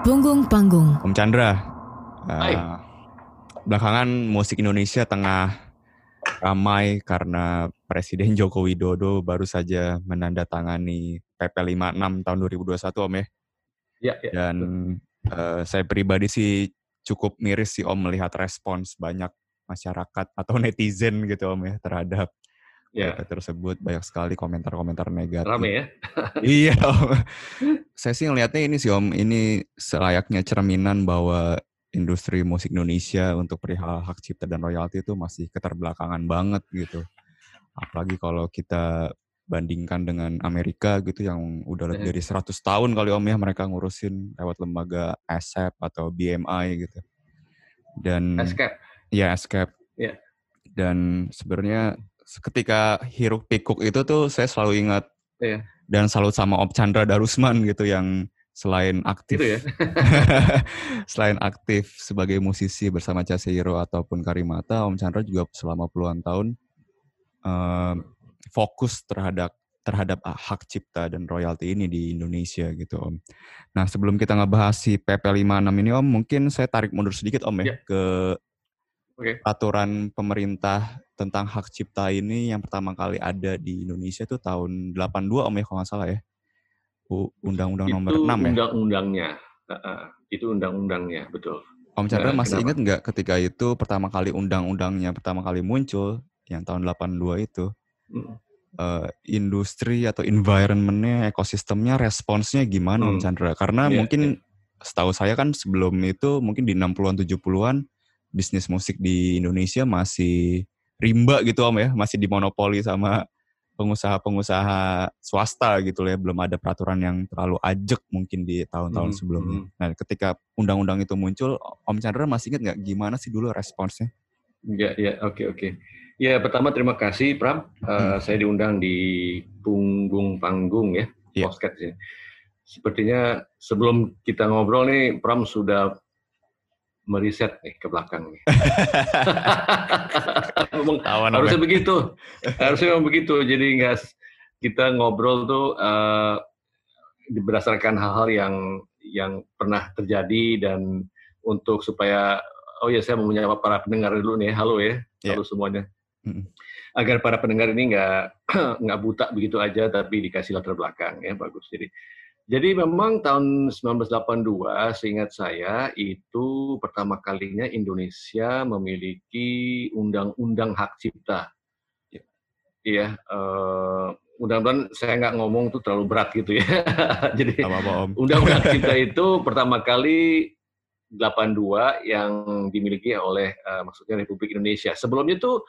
Punggung panggung. Om Chandra, Hai. uh, belakangan musik Indonesia tengah ramai karena Presiden Joko Widodo baru saja menandatangani PP 56 tahun 2021 Om ya. Ya, ya. Dan eh, saya pribadi sih cukup miris sih Om melihat respons banyak masyarakat atau netizen gitu Om ya terhadap ya. PP tersebut. Banyak sekali komentar-komentar negatif. Rame ya. iya Om. Saya sih ngelihatnya ini sih Om, ini selayaknya cerminan bahwa industri musik Indonesia untuk perihal hak cipta dan royalti itu masih keterbelakangan banget gitu. Apalagi kalau kita bandingkan dengan Amerika gitu yang udah lebih Eh. dari 100 tahun kali Om ya mereka ngurusin lewat lembaga ASAP atau BMI gitu. Dan Escape. Ya ASCAP. Iya. Dan sebenarnya ketika hiruk pikuk itu tuh saya selalu ingat Iya. dan salut sama Om Chandra Darusman gitu yang selain aktif Gitu ya. selain aktif sebagai musisi bersama Casero ataupun Karimata, Om Chandra juga selama puluhan tahun eh, fokus terhadap terhadap hak cipta dan royalti ini di Indonesia gitu Om. Nah sebelum kita ngebahas si PP 56 ini Om, mungkin saya tarik mundur sedikit Om ya, Ya. ke Oke. aturan pemerintah tentang hak cipta ini yang pertama kali ada di Indonesia itu tahun 82 Om ya kalau nggak salah ya. Undang-Undang nomor itu 6 ya. undang-undangnya. Heeh, itu undang-undangnya, betul. Om Chandra Nah, masih kenapa? ingat nggak ketika itu pertama kali undang-undangnya pertama kali muncul yang tahun 82 itu Mm. eh, industri atau environmentnya ekosistemnya responsnya gimana Om Hmm. Chandra? Karena Iya, mungkin setahu saya kan sebelum itu mungkin di 60-an 70-an bisnis musik di Indonesia masih rimba gitu Om ya, masih dimonopoli sama pengusaha-pengusaha swasta gitu ya, belum ada peraturan yang terlalu ajak mungkin di tahun-tahun Hmm, sebelumnya. hmm. Nah, ketika undang-undang itu muncul, Om Chandra masih ingat nggak gimana sih dulu responsnya? Ya, ya, oke, oke. Ya, pertama terima kasih Pram. Hmm. Saya diundang di punggung panggung ya, Iya. podcast ini. Sepertinya sebelum kita ngobrol nih, Pram sudah meriset nih ke belakang nih. Tawan harusnya begitu, harusnya memang begitu. Jadi nggak kita ngobrol tuh eh, berdasarkan hal-hal yang yang pernah terjadi dan untuk supaya oh ya saya mau menyapa para pendengar dulu nih, halo ya, Ya. halo semuanya. Agar para pendengar ini nggak nggak buta begitu aja, tapi dikasih latar belakang ya bagus. Jadi jadi memang tahun 1982, seingat saya itu pertama kalinya Indonesia memiliki undang-undang hak cipta. Ya. Iya, eh, mudah-mudahan saya nggak ngomong tuh terlalu berat gitu ya. Jadi. Undang-undang Cipta itu pertama kali 82 yang dimiliki oleh eh, maksudnya Republik Indonesia. Sebelumnya tuh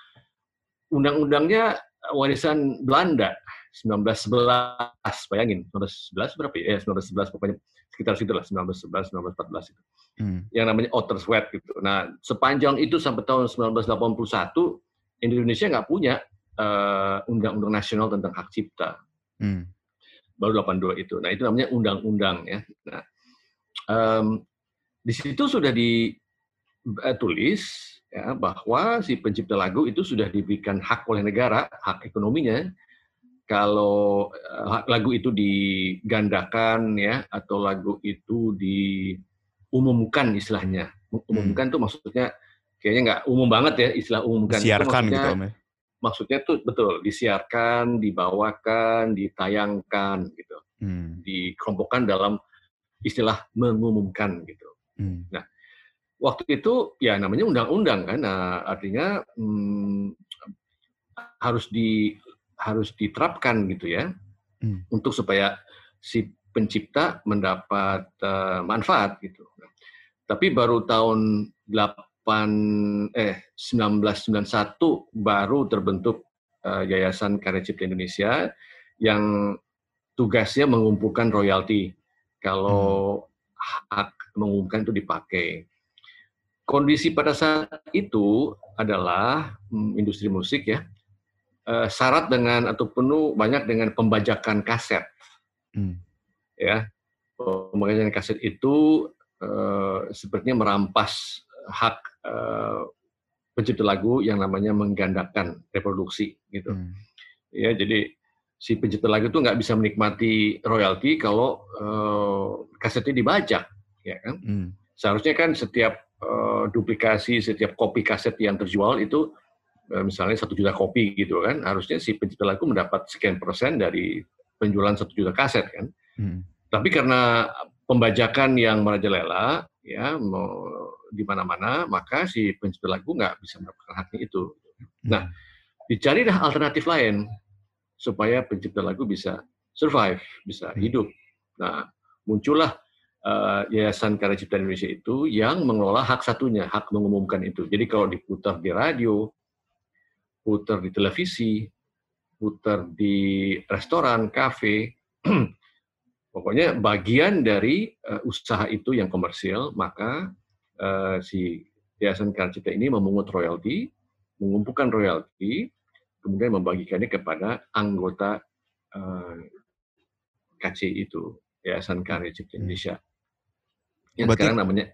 undang-undangnya warisan Belanda 1911 bayangin 1911 berapa ya? Eh, 1911 pokoknya sekitar situ lah 1911 1914 itu. Hmm. Yang namanya Otterswet gitu. Nah, sepanjang itu sampai tahun 1981 Indonesia nggak punya eh, undang-undang nasional tentang hak cipta Hmm. baru 82 itu. Nah, itu namanya undang-undang ya. Nah, em, di situ sudah ditulis ya bahwa si pencipta lagu itu sudah diberikan hak oleh negara, hak ekonominya. Kalau eh, lagu itu digandakan ya atau lagu itu diumumkan istilahnya. Umumkan tuh maksudnya kayaknya nggak umum banget ya istilah umumkan. Siarkan gitu maksudnya- Om ya. maksudnya tuh betul disiarkan, dibawakan, ditayangkan gitu, Hmm. dikelompokkan dalam istilah mengumumkan gitu. Hmm. Waktu itu ya namanya undang-undang kan, nah, artinya hmm, harus di harus diterapkan gitu ya, Hmm. untuk supaya si pencipta mendapat eh, manfaat gitu. Tapi baru tahun 8 eh 1991 baru terbentuk eh, Yayasan Karya Cipta Indonesia yang tugasnya mengumpulkan royalti kalau hak mengumumkan itu dipakai. Kondisi pada saat itu adalah hmm, industri musik ya eh, syarat dengan atau penuh banyak dengan pembajakan kaset Hmm. ya pembajakan kaset itu eh, sepertinya merampas hak eh, pencipta. lagu yang namanya menggandakan reproduksi gitu. Hmm. Ya, jadi si pencipta lagu itu nggak bisa menikmati royalti kalau uh, kasetnya dibajak, ya kan? Hmm. Seharusnya kan setiap uh, duplikasi, setiap kopi kaset yang terjual itu uh, misalnya satu juta kopi gitu kan, harusnya si pencipta lagu mendapat sekian persen dari penjualan satu juta kaset kan. Hmm. Tapi karena pembajakan yang merajalela, ya mau di mana-mana, maka si pencipta lagu nggak bisa mendapatkan haknya itu. Nah, dicarilah alternatif lain supaya pencipta lagu bisa survive, bisa hidup. Nah, muncullah uh, Yayasan Karya Cipta Indonesia itu yang mengelola hak satunya, hak mengumumkan itu. Jadi kalau diputar di radio, putar di televisi, putar di restoran, kafe, pokoknya bagian dari uh, usaha itu yang komersial, maka uh, si Yayasan Karya Cipta ini memungut royalti, mengumpulkan royalti, kemudian membagikannya kepada anggota uh, KC itu, Yayasan Karya Cipta Indonesia. Yang Berarti- sekarang namanya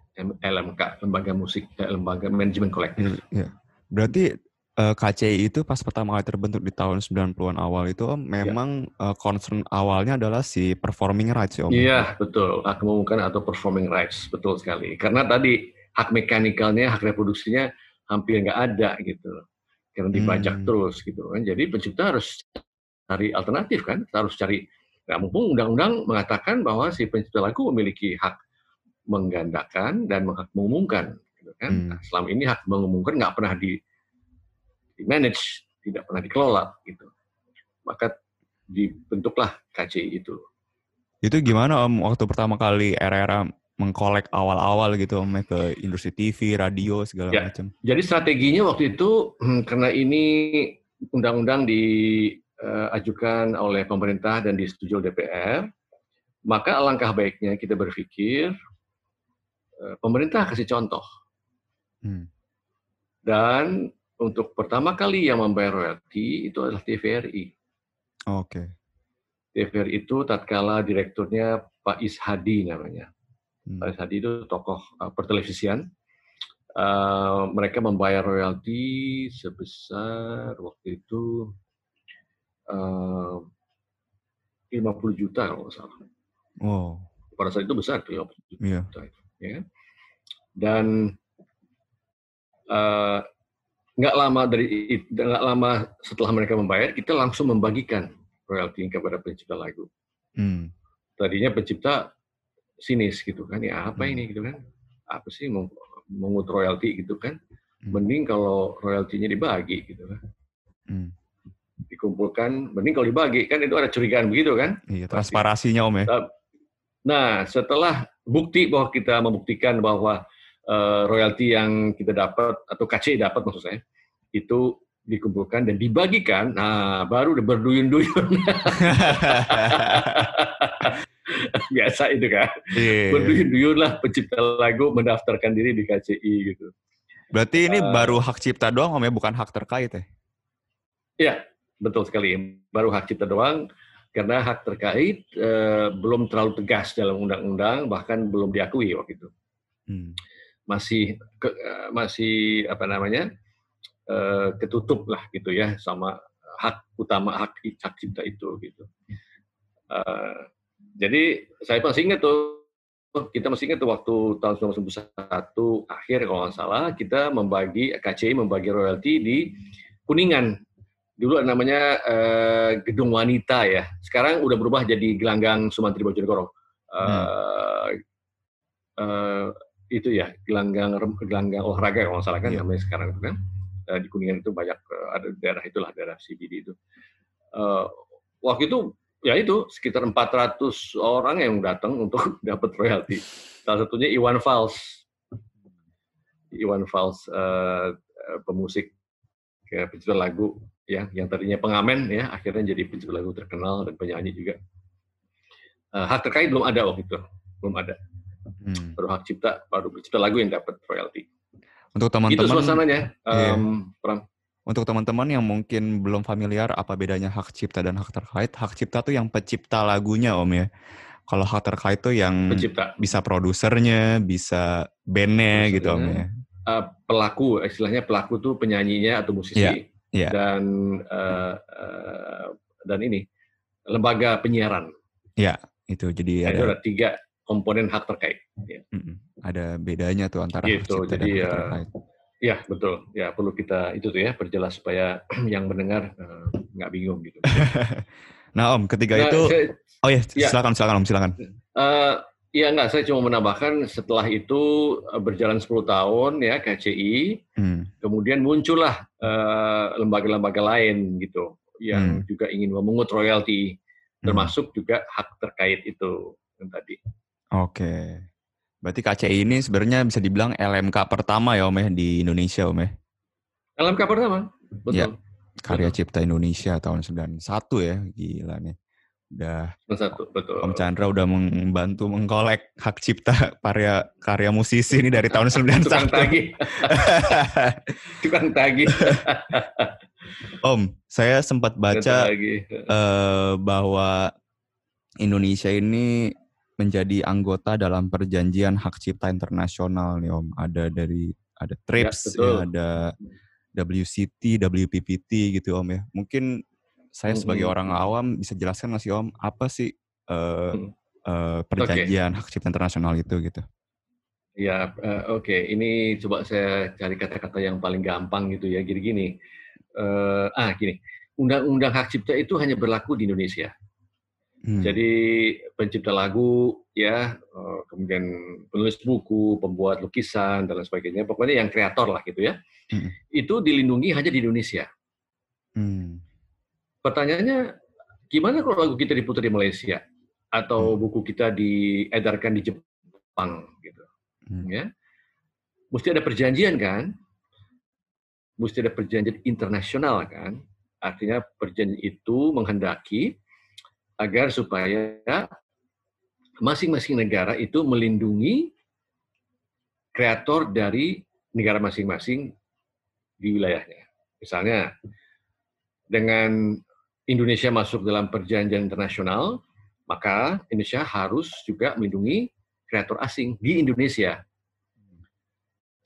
LMK, Lembaga Musik, eh, Lembaga Manajemen Kolektif. Ya. Berarti eh, KCI itu pas pertama kali terbentuk di tahun 90-an awal itu Om, memang eh, concern awalnya adalah si performing rights ya Om. Iya, betul. Hak mengumumkan atau performing rights, betul sekali. Karena tadi hak mekanikalnya, hak reproduksinya hampir nggak ada gitu. Karena dibajak Hmm. terus gitu kan. Jadi pencipta harus cari alternatif kan, harus cari. Nah, mumpung undang-undang mengatakan bahwa si pencipta lagu memiliki hak menggandakan dan hak mengumumkan, gitu kan. Hmm. Nah, selama ini hak mengumumkan nggak pernah di, di manage, tidak pernah dikelola gitu. Maka dibentuklah KCI itu. Itu gimana Om waktu pertama kali era-era mengkolek awal-awal gitu Om ya, ke industri TV, radio segala Ya. macam. Jadi strateginya waktu itu hmm, karena ini undang-undang diajukan oleh pemerintah dan disetujui DPR, maka alangkah baiknya kita berpikir eh, pemerintah kasih contoh Hmm. dan untuk pertama kali yang membayar royalti itu adalah TVRI. Oke. TVRI itu tatkala direkturnya Pak Is Hadi namanya. Hmm. Pak Is Hadi itu tokoh uh, pertelevisian. Uh, mereka membayar royalti sebesar waktu itu uh, 50 juta kalau nggak salah. Wow. Pada saat itu besar tuh 50 juta. Iya. itu, ya? Dan uh, nggak lama dari nggak lama setelah mereka membayar, kita langsung membagikan royalti kepada pencipta lagu. Hmm. tadinya pencipta sinis gitu kan ya apa Hmm. ini gitu kan apa sih meng- mengut royalti gitu kan Hmm. mending kalau royaltinya dibagi gitu kan Hmm. dikumpulkan mending kalau dibagi kan itu ada curigaan begitu kan Iya, transparasinya Om ya. nah setelah bukti bahwa kita membuktikan bahwa eh, royalti yang kita dapat atau KC dapat maksud saya itu dikumpulkan dan dibagikan nah baru berduyun-duyun biasa itu kan Iya. berduyun-duyun lah pencipta lagu mendaftarkan diri di KCI gitu. Berarti ini Eh, baru hak cipta doang Om ya, bukan hak terkait ya? Iya, betul sekali. Baru hak cipta doang karena hak terkait eh, belum terlalu tegas dalam undang-undang bahkan belum diakui waktu itu. Hmm. Masih ke- eh, masih apa namanya? eh, ketutup lah gitu ya sama hak utama hak hak cipta itu gitu. Eh, jadi saya masih ingat tuh kita masih ingat tuh waktu tahun 1991 akhir kalau nggak salah kita membagi KCI membagi royalti di Kuningan dulu namanya eh, Gedung Wanita ya sekarang udah berubah jadi Gelanggang Sumantri Bojonegoro Eh, eh, itu ya gelanggang gelanggang olahraga kalau nggak salah kan Iya. namanya sekarang itu kan Eh, di Kuningan itu banyak eh, ada daerah itulah daerah CBD itu Eh, waktu itu ya itu sekitar 400 orang yang datang untuk dapat royalti. Salah satunya Iwan Fals. Iwan Fals pemusik kayak pencipta lagu ya yang tadinya pengamen ya akhirnya jadi pencipta lagu terkenal dan penyanyi juga. Eh, hak terkait belum ada waktu itu, belum ada. Hmm. Baru hak cipta, baru pencipta lagu yang dapat royalti. Untuk Itu teman-teman suasananya. Iya. Em, Pram. untuk teman-teman yang mungkin belum familiar apa bedanya hak cipta dan hak terkait, hak cipta tuh yang pencipta lagunya Om ya. Kalau hak terkait tuh yang pencipta. bisa produsernya, bisa bandnya gitu Om ya. uh, pelaku, istilahnya pelaku tuh penyanyinya atau musisi Iya, iya. dan uh, uh, dan ini lembaga penyiaran. Itu jadi Nah, itu ada ada tiga komponen hak terkait. Ya, ada bedanya tuh antara hak Gitu, cipta jadi dan hak ya, terkait. ya betul. Ya perlu kita itu tuh ya perjelas supaya yang mendengar uh, nggak bingung gitu. Nah, Om, ketiga Nah, itu saya- oh ya, ya. silakan silakan Om, silakan. Eh, ya enggak, saya cuma menambahkan setelah itu eh, berjalan 10 tahun ya KCI, Hmm. kemudian muncullah eh, lembaga-lembaga lain gitu yang Hmm. juga ingin memungut royalti, Hmm. termasuk juga hak terkait itu yang tadi. Oke. Berarti KCI ini sebenarnya bisa dibilang LMK pertama ya Om ya di Indonesia Om ya. LMK pertama, Ya. betul. Karya Betul. Cipta Indonesia tahun 91 ya. Gila nih. Udah satu, betul. Om Chandra udah membantu mengkolek hak cipta karya karya musisi ini dari tahun Tukang 91. tagih, tukang tagih, Om, saya sempat tukang baca eh, bahwa Indonesia ini menjadi anggota dalam perjanjian hak cipta internasional nih Om. Ada dari ada TRIPS, betul. ya, ada WCT, WPPT gitu Om ya. Mungkin saya sebagai Mhm. orang awam bisa jelaskan nggak sih Om apa sih Mhm. eh, perjanjian hak cipta internasional itu gitu? Ya, eh, oke. Ini coba saya cari kata-kata yang paling gampang gitu ya. Gini gini. Eh, ah, gini. Undang-undang hak cipta itu hanya berlaku di Indonesia. Hmm. Jadi pencipta lagu, ya, eh, kemudian penulis buku, pembuat lukisan dan lain sebagainya. Pokoknya yang kreator lah gitu ya. Mm-mm. Itu dilindungi hanya di Indonesia. Hmm. Pertanyaannya, gimana kalau lagu kita diputar di Malaysia atau Hmm. buku kita diedarkan di Jepang gitu? Hmm. ya mesti ada perjanjian kan mesti ada perjanjian internasional kan artinya perjanjian itu menghendaki agar supaya masing-masing negara itu melindungi kreator dari negara masing-masing di wilayahnya misalnya dengan Indonesia masuk dalam perjanjian internasional maka Indonesia harus juga melindungi kreator asing di Indonesia.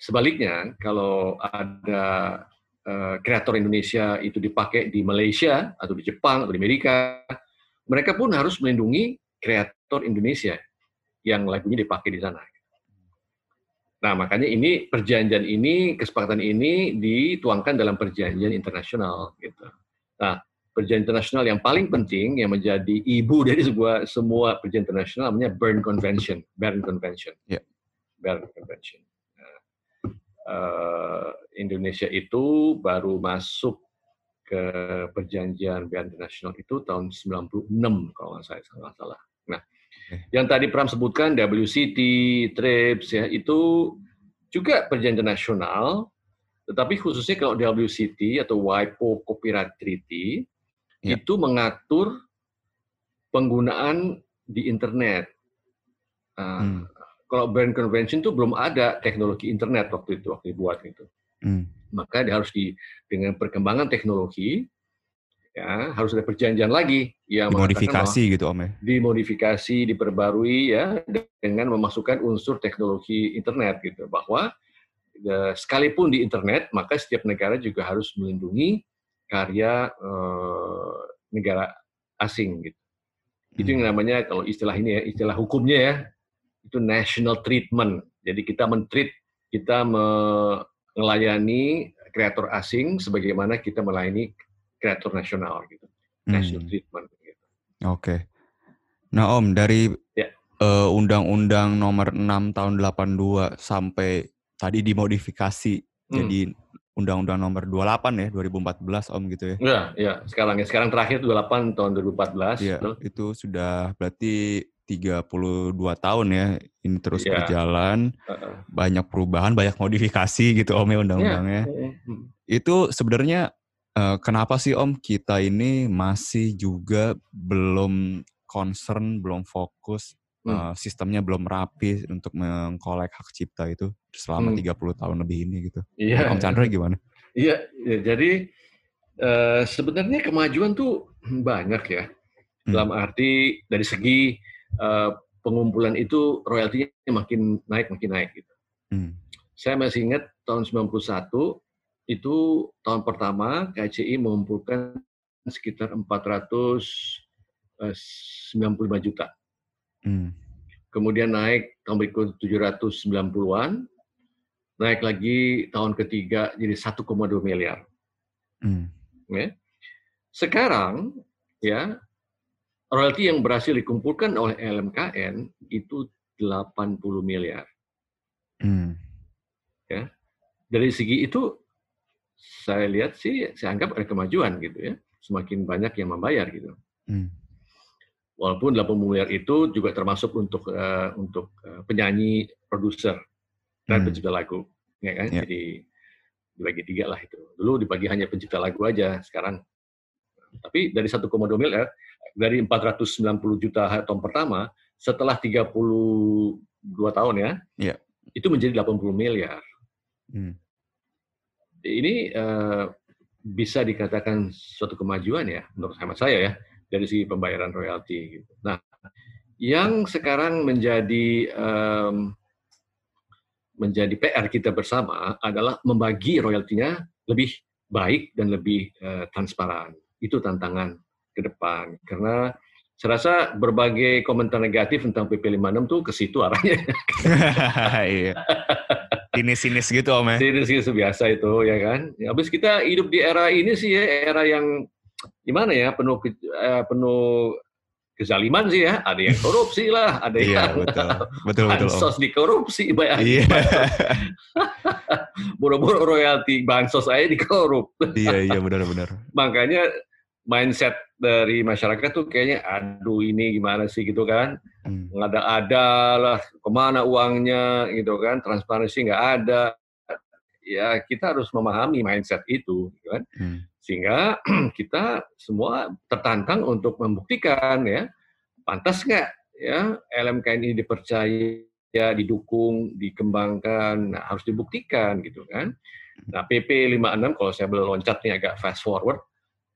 Sebaliknya, kalau ada eh, kreator Indonesia itu dipakai di Malaysia atau di Jepang atau di Amerika, mereka pun harus melindungi kreator Indonesia yang lagunya dipakai di sana. Nah, makanya ini perjanjian ini, kesepakatan ini dituangkan dalam perjanjian internasional. Gitu. Nah, perjanjian internasional yang paling penting yang menjadi ibu dari sebuah semua perjanjian internasional namanya Bern Convention, Bern Convention, Ya. Bern Convention. Nah, eh, Indonesia itu baru masuk ke perjanjian Bern Internasional itu tahun 96 kalau nggak saya nggak salah. Nah, yang tadi Pram sebutkan WCT, TRIPS ya itu juga perjanjian internasional, tetapi khususnya kalau WCT atau WIPO Copyright Treaty Ya. itu mengatur penggunaan di internet. Nah, Hmm. Kalau Bern Convention itu belum ada teknologi internet waktu itu waktu dibuat gitu. Hmm. Maka dia harus di dengan perkembangan teknologi ya harus ada perjanjian lagi bahwa Dimodifikasi gitu Om ya. dimodifikasi, diperbarui ya dengan memasukkan unsur teknologi internet gitu bahwa eh, sekalipun di internet maka setiap negara juga harus melindungi karya eh, negara asing gitu. Itu yang Hmm. namanya kalau istilah ini ya, istilah hukumnya ya itu national treatment. Jadi kita mentreat, kita melayani kreator asing sebagaimana kita melayani kreator nasional gitu. National Hmm. treatment gitu. Oke. Nah Om, dari Ya. eh, Undang-Undang Nomor 6 Tahun 82 sampai tadi dimodifikasi Hmm. jadi Undang-Undang Nomor 28 ya 2014 Om gitu ya. Ya, ya. Sekarang ya, sekarang terakhir 28 tahun 2014. Iya, itu sudah berarti 32 tahun ya ini terus Iya. berjalan, Heeh. banyak perubahan, banyak modifikasi gitu Om ya undang-undangnya. Mm, mm. Itu sebenarnya eh, kenapa sih Om kita ini masih juga belum concern, belum fokus, Hmm. eh, sistemnya belum rapi untuk mengkolek hak cipta itu selama Hmm. 30 tahun lebih ini gitu. Iya. Om Chandra gimana? Iya, ya, jadi eh, sebenarnya kemajuan tuh banyak ya. Hmm. Dalam arti dari segi eh, pengumpulan itu royaltinya makin naik makin naik gitu. Hmm. Saya masih ingat tahun 91 itu tahun pertama KCI mengumpulkan sekitar 495 juta. Hmm. Kemudian naik tahun berikut 790-an, naik lagi tahun ketiga jadi 1,2 miliar. Hmm. Ya. Sekarang ya royalti yang berhasil dikumpulkan oleh LMKN itu 80 miliar. Hmm. Ya. Dari segi itu saya lihat sih saya anggap ada kemajuan gitu ya. Semakin banyak yang membayar gitu. Hmm. Walaupun 80 miliar itu juga termasuk untuk uh, untuk uh, penyanyi, produser dan Hmm. pencipta lagu, ya kan? Ya. Jadi dibagi tiga lah itu. Dulu dibagi hanya pencipta lagu aja, sekarang. Tapi dari 1,2 miliar, dari 490 juta tahun pertama, setelah 32 tahun ya, Ya. itu menjadi 80 miliar. Hmm. Ini eh, bisa dikatakan suatu kemajuan ya, menurut hemat saya ya, dari segi pembayaran royalti. Gitu. Nah, yang sekarang menjadi em, menjadi PR kita bersama adalah membagi royaltinya lebih baik dan lebih eh, transparan. Itu tantangan ke depan. Karena saya rasa berbagai komentar negatif tentang PP 56 tuh ke situ arahnya. iya. Sinis-sinis gitu om ya. Itu biasa itu ya kan. Ya, Habis kita hidup di era ini sih ya, era yang gimana ya penuh ke- eh, penuh kezaliman sih ya. Ada yang korupsi lah, ada Iya yang betul. Betul betul om. bansos dikorupsi, Iya. boro-boro royalti bansos saya dikorup. iya iya benar-benar. Makanya mindset dari masyarakat tuh kayaknya aduh ini gimana sih gitu kan. Hmm. Ngada-ada lah, ke mana uangnya gitu kan, transparansi nggak ada. Ya kita harus memahami mindset itu, gitu kan. Hmm. Sehingga kita semua tertantang untuk membuktikan ya, pantas nggak ya LMKN ini dipercaya, didukung, dikembangkan, nah, harus dibuktikan gitu kan. Nah PP 56 kalau saya boleh loncat nih agak fast forward,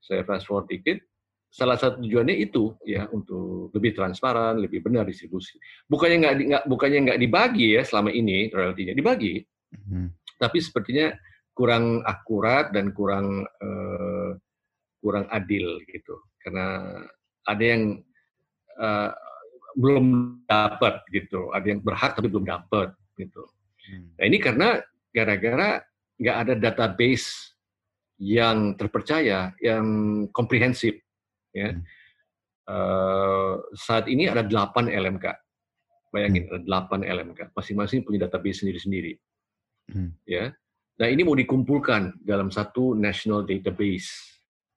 saya fast forward dikit, salah satu tujuannya itu ya untuk lebih transparan, lebih benar distribusi. Bukannya nggak nggak bukannya nggak dibagi ya selama ini royaltinya dibagi, Hmm. tapi sepertinya kurang akurat dan kurang eh, kurang adil gitu karena ada yang eh, belum dapat gitu, ada yang berhak tapi belum dapat gitu. Hmm. Nah ini karena gara-gara nggak ada database yang terpercaya, yang komprehensif. Ya. Hmm. Eh, saat ini ada 8 LMK. Bayangin, ada 8 LMK. Masing-masing punya database sendiri-sendiri. Hmm. Ya. Nah ini mau dikumpulkan dalam satu national database.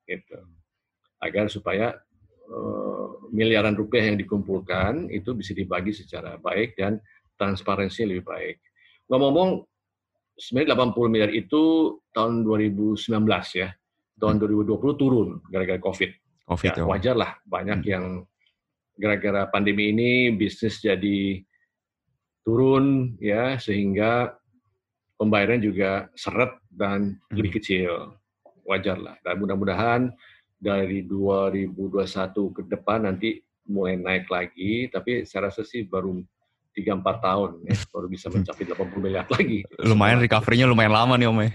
Gitu. Agar supaya eh, miliaran rupiah yang dikumpulkan itu bisa dibagi secara baik dan transparansinya lebih baik. Ngomong-ngomong, sebenarnya 80 miliar itu tahun 2019 ya. Tahun 2020 turun gara-gara COVID. Covid Ya. Om. wajar lah banyak Hmm. yang gara-gara pandemi ini bisnis jadi turun ya sehingga pembayaran juga seret dan Hmm. lebih kecil. Wajar lah. Dan mudah-mudahan dari 2021 ke depan nanti mulai naik lagi, tapi saya rasa sih baru 3-4 tahun ya, baru bisa mencapai 80 miliar lagi. Lumayan recovery-nya lumayan lama nih om ya.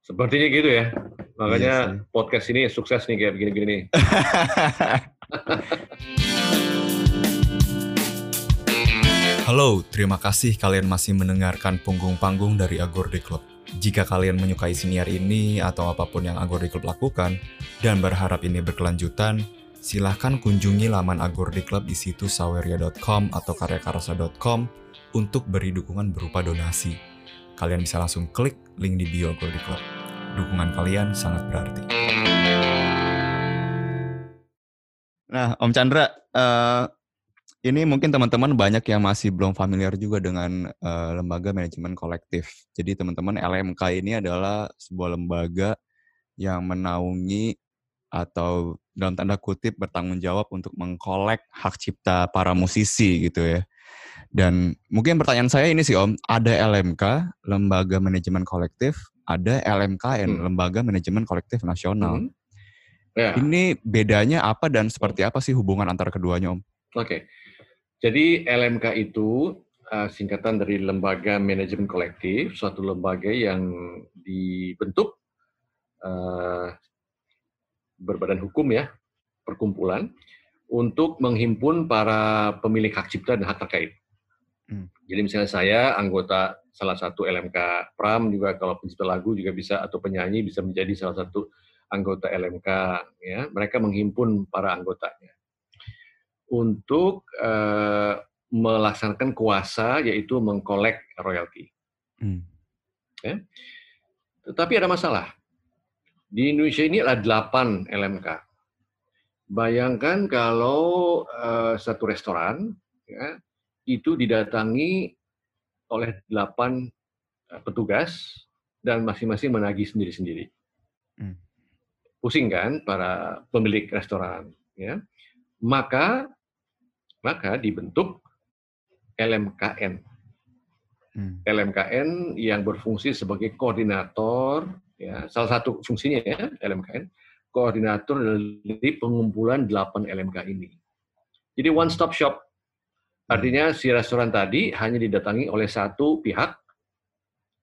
Sepertinya gitu ya. Makanya Iya sih. podcast ini sukses nih kayak begini-begini nih. Halo, terima kasih kalian masih mendengarkan Punggung Panggung dari Agorde Club. Jika kalian menyukai siniar ini atau apa pun yang Agorde Club lakukan, dan berharap ini berkelanjutan, silahkan kunjungi laman Agorde Club di situs saweria.com atau karyakarasa.com untuk beri dukungan berupa donasi. Kalian bisa langsung klik link di bio Agorde Club. Dukungan kalian sangat berarti. Nah, Om Chandra, eh, ini mungkin teman-teman banyak yang masih belum familiar juga dengan eh, lembaga manajemen kolektif. Jadi teman-teman LMK ini adalah sebuah lembaga yang menaungi atau dalam tanda kutip bertanggung jawab untuk mengkolek hak cipta para musisi gitu ya. Dan mungkin pertanyaan saya ini sih Om, ada LMK, Lembaga Manajemen Kolektif, ada LMKN, Hmm. Lembaga Manajemen Kolektif Nasional. Hmm. Ya. Ini bedanya apa dan seperti apa sih hubungan antara keduanya Om? Oke. Jadi LMK itu uh, singkatan dari Lembaga Manajemen Kolektif, suatu lembaga yang dibentuk uh, berbadan hukum ya, perkumpulan, untuk menghimpun para pemilik hak cipta dan hak terkait. Hmm. Jadi misalnya saya anggota salah satu LMK Pram juga kalau pencipta lagu juga bisa atau penyanyi bisa menjadi salah satu anggota LMK ya mereka menghimpun para anggotanya untuk uh, melaksanakan kuasa yaitu mengkolek royalti. Hmm. Ya. Tetapi ada masalah. Di Indonesia ini ada delapan LMK. Bayangkan kalau uh, satu restoran ya, itu didatangi oleh delapan eh, petugas dan masing-masing menagih sendiri-sendiri. Hmm. Pusing kan para pemilik restoran, ya. Maka maka dibentuk LMKN. Hmm. LMKN yang berfungsi sebagai koordinator, ya salah satu fungsinya ya LMKN, koordinator dari pengumpulan delapan LMK ini. Jadi one stop shop Artinya si restoran tadi hanya didatangi oleh satu pihak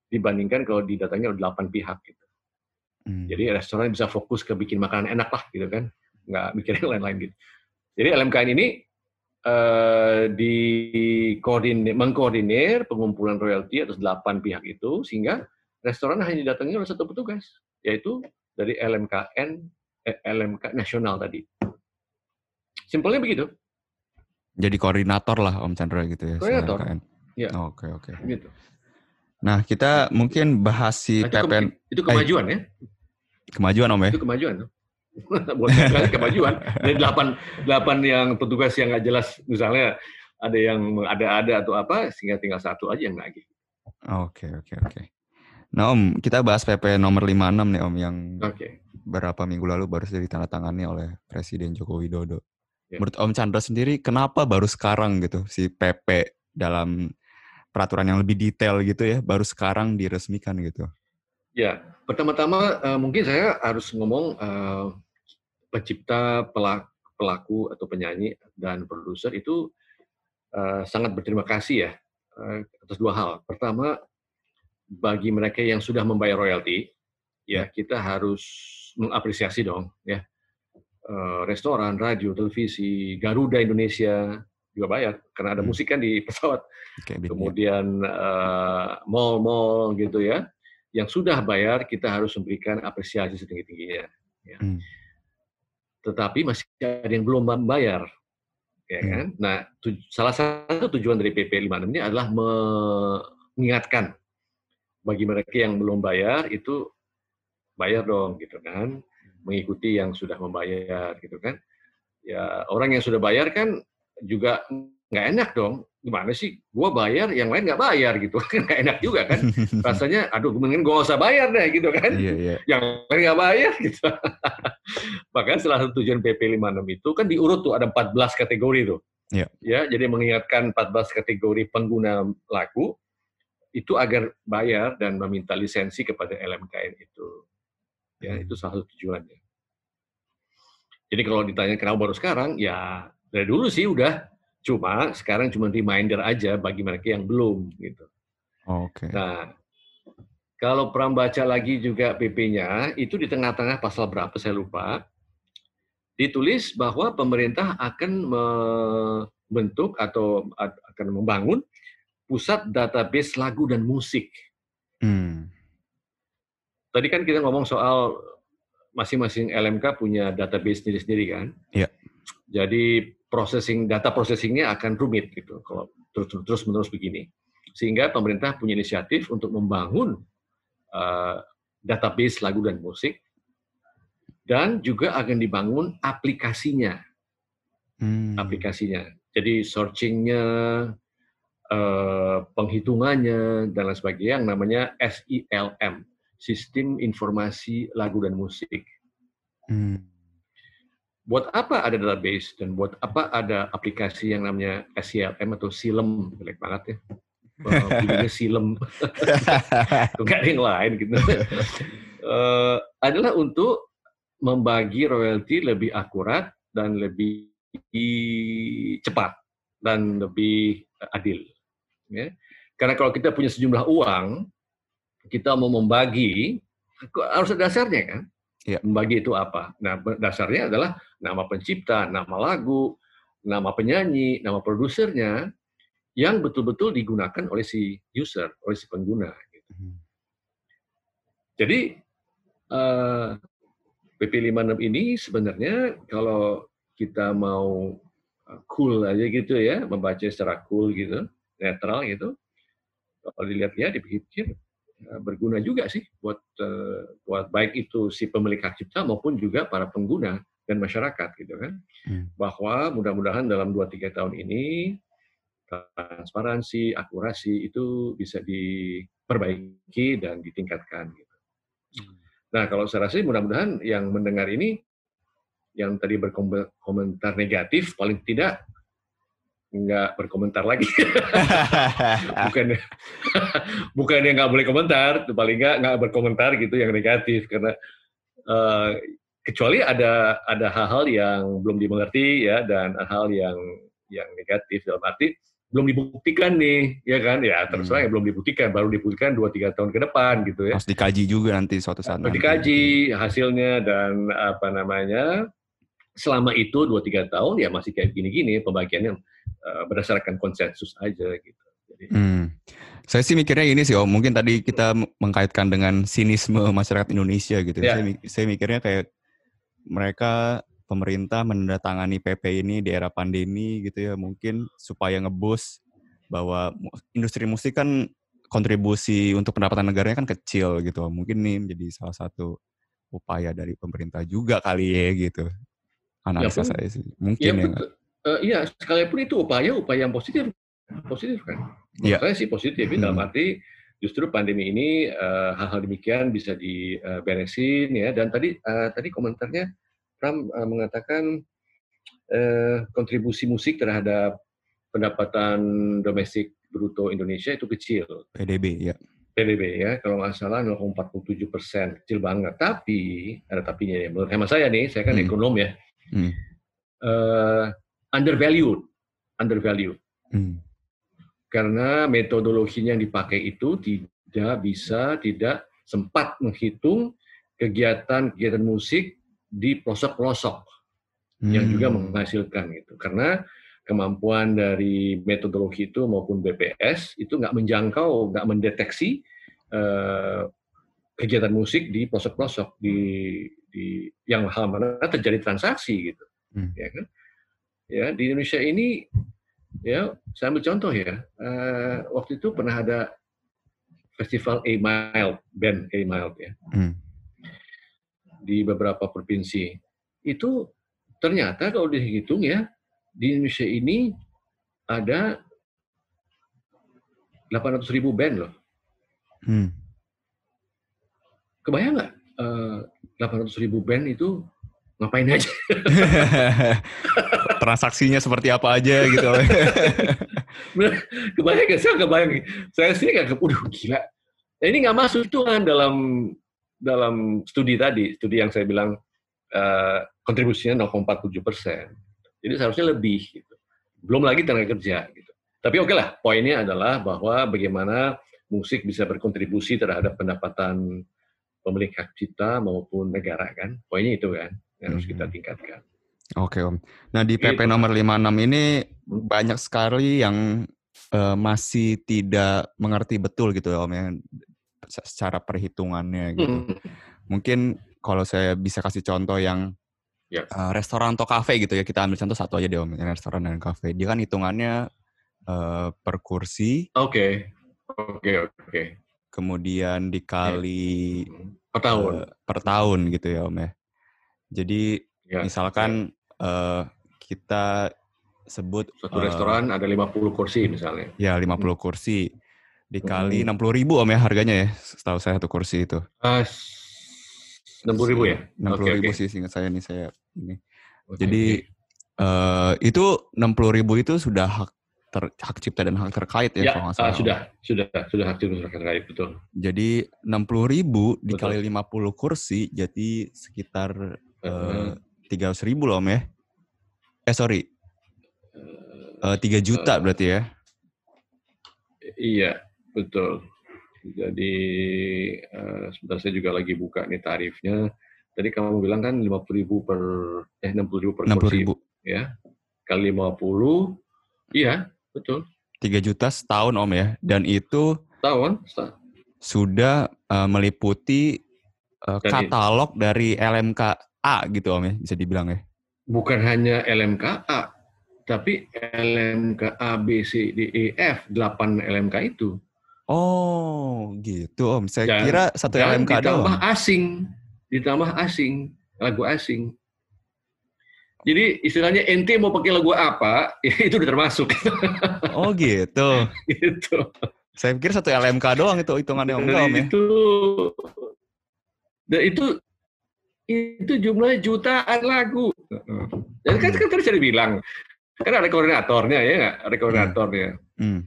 dibandingkan kalau didatangi oleh delapan pihak gitu. Hmm. Jadi restoran bisa fokus ke bikin makanan enak lah gitu kan, nggak mikirin lain-lain gitu. Jadi LMKN ini di koordinir, mengkoordinir pengumpulan royalti atas delapan pihak itu sehingga restoran hanya didatangi oleh satu petugas, yaitu dari LMKN, eh, LMK nasional tadi. Simpelnya begitu. Jadi koordinator lah Om Chandra gitu ya. Koordinator. Iya. Oke oke. Gitu. Nah kita mungkin bahas si nah, PPN. Itu kemajuan eh, ya? Kemajuan Om ya? Itu kemajuan. Boleh kemajuan. Dari delapan delapan yang petugas yang nggak jelas misalnya ada yang ada-ada atau apa sehingga tinggal satu aja yang lagi. Oke oke oke. Nah Om, kita bahas PP nomor 56 nih Om yang okay. beberapa minggu lalu baru saja ditandatangani oleh Presiden Joko Widodo. Ya. Menurut Om Chandra sendiri, kenapa baru sekarang gitu si PP dalam peraturan yang lebih detail gitu ya, baru sekarang diresmikan gitu? Ya, pertama-tama uh, mungkin saya harus ngomong uh, pencipta, pelaku, pelaku atau penyanyi dan produser itu uh, sangat berterima kasih ya uh, atas dua hal. Pertama, bagi mereka yang sudah membayar royalti, ya, ya kita harus mengapresiasi dong ya Eh, restoran, radio, televisi, Garuda Indonesia juga bayar karena ada hmm. musik kan di pesawat. Okay, Kemudian uh, mall-mall gitu ya, yang sudah bayar kita harus memberikan apresiasi setinggi tingginya. Ya. Hmm. Tetapi masih ada yang belum membayar, ya hmm. kan? Nah, salah satu tujuan dari PP 56 ini adalah mengingatkan bagi mereka yang belum bayar itu bayar dong gitu kan mengikuti yang sudah membayar gitu kan. Ya orang yang sudah bayar kan juga nggak enak dong. Gimana sih? Gua bayar, yang lain nggak bayar gitu kan nggak enak juga kan. Rasanya, aduh, mending gue usah bayar deh gitu kan. Iya, iya. Yang lain nggak bayar gitu. Bahkan salah satu tujuan PP 56 itu kan diurut tuh ada 14 kategori tuh. Iya. Ya, jadi mengingatkan 14 kategori pengguna lagu itu agar bayar dan meminta lisensi kepada LMKN itu. Ya, itu salah satu tujuannya. Jadi kalau ditanya kenapa baru sekarang, ya dari dulu sih udah. Cuma sekarang cuma reminder aja bagi mereka yang belum gitu. Oke. Okay. Nah, kalau pernah baca lagi juga PP-nya, itu di tengah-tengah pasal berapa saya lupa, ditulis bahwa pemerintah akan membentuk atau akan membangun pusat database lagu dan musik. Hmm tadi kan kita ngomong soal masing-masing LMK punya database sendiri-sendiri kan. Iya. Jadi processing data processingnya akan rumit gitu kalau terus terus menerus begini. Sehingga pemerintah punya inisiatif untuk membangun uh, database lagu dan musik dan juga akan dibangun aplikasinya. Hmm. Aplikasinya. Jadi searchingnya, penghitungannya dan lain sebagainya yang namanya SILM sistem informasi lagu dan musik. Hmm. Buat apa ada database dan buat apa ada aplikasi yang namanya SCLM atau SILM, jelek banget ya. Bunyinya SILM, nggak ada yang lain gitu. uh, adalah untuk membagi royalti lebih akurat dan lebih cepat dan lebih adil. Ya. Karena kalau kita punya sejumlah uang, kita mau membagi, harus ada dasarnya kan? Iya. Membagi itu apa? Nah, dasarnya adalah nama pencipta, nama lagu, nama penyanyi, nama produsernya, yang betul-betul digunakan oleh si user, oleh si pengguna. Gitu. Hmm. Jadi uh, PP 56 ini sebenarnya kalau kita mau eh, cool aja gitu ya, membaca secara cool gitu, netral gitu, kalau dilihat-lihat dipikir Eh, berguna juga sih buat uh, buat baik itu si pemilik hak cipta maupun juga para pengguna dan masyarakat gitu kan hmm. bahwa mudah-mudahan dalam 2-3 tahun ini transparansi akurasi itu bisa diperbaiki dan ditingkatkan gitu. Hmm. Nah kalau saya rasa mudah-mudahan yang mendengar ini yang tadi berkomentar negatif paling tidak nggak berkomentar lagi. bukan bukan yang nggak boleh komentar, paling nggak nggak berkomentar gitu yang negatif karena uh, kecuali ada ada hal-hal yang belum dimengerti ya dan hal yang yang negatif dalam arti belum dibuktikan nih ya kan? Ya terus terang hmm. ya belum dibuktikan baru dibuktikan dua tiga tahun ke depan gitu ya. Harus dikaji juga nanti suatu saat harus dikaji hasilnya dan apa namanya selama itu dua tiga tahun ya masih kayak gini-gini pembagiannya uh, berdasarkan konsensus aja gitu. Jadi, hmm. Saya sih mikirnya ini sih, oh mungkin tadi kita mengkaitkan dengan sinisme masyarakat Indonesia gitu. Yeah. Saya, saya mikirnya kayak mereka pemerintah menandatangani PP ini di era pandemi gitu ya, mungkin supaya ngebus bahwa industri musik kan kontribusi untuk pendapatan negaranya kan kecil gitu. Mungkin nih menjadi salah satu upaya dari pemerintah juga kali ya gitu. Analisa ya, saya sih. Mungkin ya. ya uh, iya sekalipun itu upaya upaya yang positif positif kan menurut yeah. saya sih positif hmm. dalam arti justru pandemi ini uh, hal-hal demikian bisa diberesin ya dan tadi uh, tadi komentarnya Ram uh, mengatakan uh, kontribusi musik terhadap pendapatan domestik bruto Indonesia itu kecil PDB ya PDB ya kalau nggak salah 0,47 persen kecil banget tapi ada tapinya ya menurut hemat saya nih saya kan hmm. ekonom ya hmm. uh, undervalued, undervalued. Hmm. Karena metodologinya yang dipakai itu tidak bisa, tidak sempat menghitung kegiatan-kegiatan musik di pelosok-pelosok hmm. yang juga hmm. menghasilkan itu. Karena kemampuan dari metodologi itu maupun BPS itu nggak menjangkau, nggak mendeteksi uh, kegiatan musik di pelosok-pelosok di, di yang hal mana terjadi transaksi gitu, hmm. ya kan? ya di Indonesia ini ya saya ambil contoh ya uh, waktu itu pernah ada festival A Mild band A Mild ya hmm. di beberapa provinsi itu ternyata kalau dihitung ya di Indonesia ini ada 800 ribu band loh. Hmm. Kebayang nggak? Uh, eh, 800 ribu band itu ngapain aja. Transaksinya seperti apa aja gitu. kebayang gak? Saya kebayang. Saya sih nggak, udah gila. Nah, ini nggak masuk itu kan dalam dalam studi tadi, studi yang saya bilang uh, kontribusinya 0,47 persen. Jadi seharusnya lebih. Gitu. Belum lagi tenaga kerja. Gitu. Tapi oke okay lah, poinnya adalah bahwa bagaimana musik bisa berkontribusi terhadap pendapatan pemilik hak cipta maupun negara kan. Poinnya itu kan yang harus kita hmm. tingkatkan. Oke Om. Nah di PP gitu. nomor 56 ini banyak sekali yang uh, masih tidak mengerti betul gitu ya Om ya secara perhitungannya gitu. Hmm. Mungkin kalau saya bisa kasih contoh yang yeah. Ya. uh, restoran atau kafe gitu ya kita ambil contoh satu aja deh Om, yang restoran dan kafe. Dia kan hitungannya uh, per kursi. Oke. Okay. Oke okay, oke. Okay. Kemudian dikali per tahun. Uh, per tahun gitu ya Om ya. Jadi ya, misalkan ya. Uh, kita sebut satu uh, restoran ada 50 kursi misalnya. Ya, 50 hmm. kursi dikali hmm. 60 ribu om ya harganya ya, setahu saya satu kursi itu. Uh, 60 ribu ya? 60 okay, ribu okay. sih singkat saya nih saya ini. Okay. Jadi uh, itu 60 ribu itu sudah hak ter, hak cipta dan hak terkait ya, ya kalau nggak salah. Uh, sudah, sudah, sudah hak cipta dan hak terkait betul. Jadi 60 ribu dikali betul. 50 kursi jadi sekitar Eh, tiga ratus ribu loh om ya eh sorry eh, tiga uh, juta uh, berarti ya Iya, betul. Jadi uh, sebentar saya juga lagi buka nih tarifnya. Tadi kamu bilang kan 50 ribu per eh 60 ribu per 60 kursi, ribu. ya. Kali 50, iya, betul. 3 juta setahun Om ya. Dan itu Tahun, sudah uh, meliputi uh, Dan i- katalog dari LMKA gitu Om ya, bisa dibilang ya. bukan hanya LMKA, tapi LMKA B C D E F 8 LMK itu. Oh, gitu Om. Saya Dan- kira satu Dan LMK doang. ditambah asing, ditambah asing, lagu asing. Jadi istilahnya ente mau pakai lagu apa, ya itu udah termasuk Oh, gitu. gitu. Saya pikir satu LMK doang itu hitungannya Om, enggak, Om ya. itu dan itu itu jumlahnya jutaan lagu. Dan kan, kan tadi saya bilang, kan ada koordinatornya ya nggak? Ada koordinatornya. Hmm.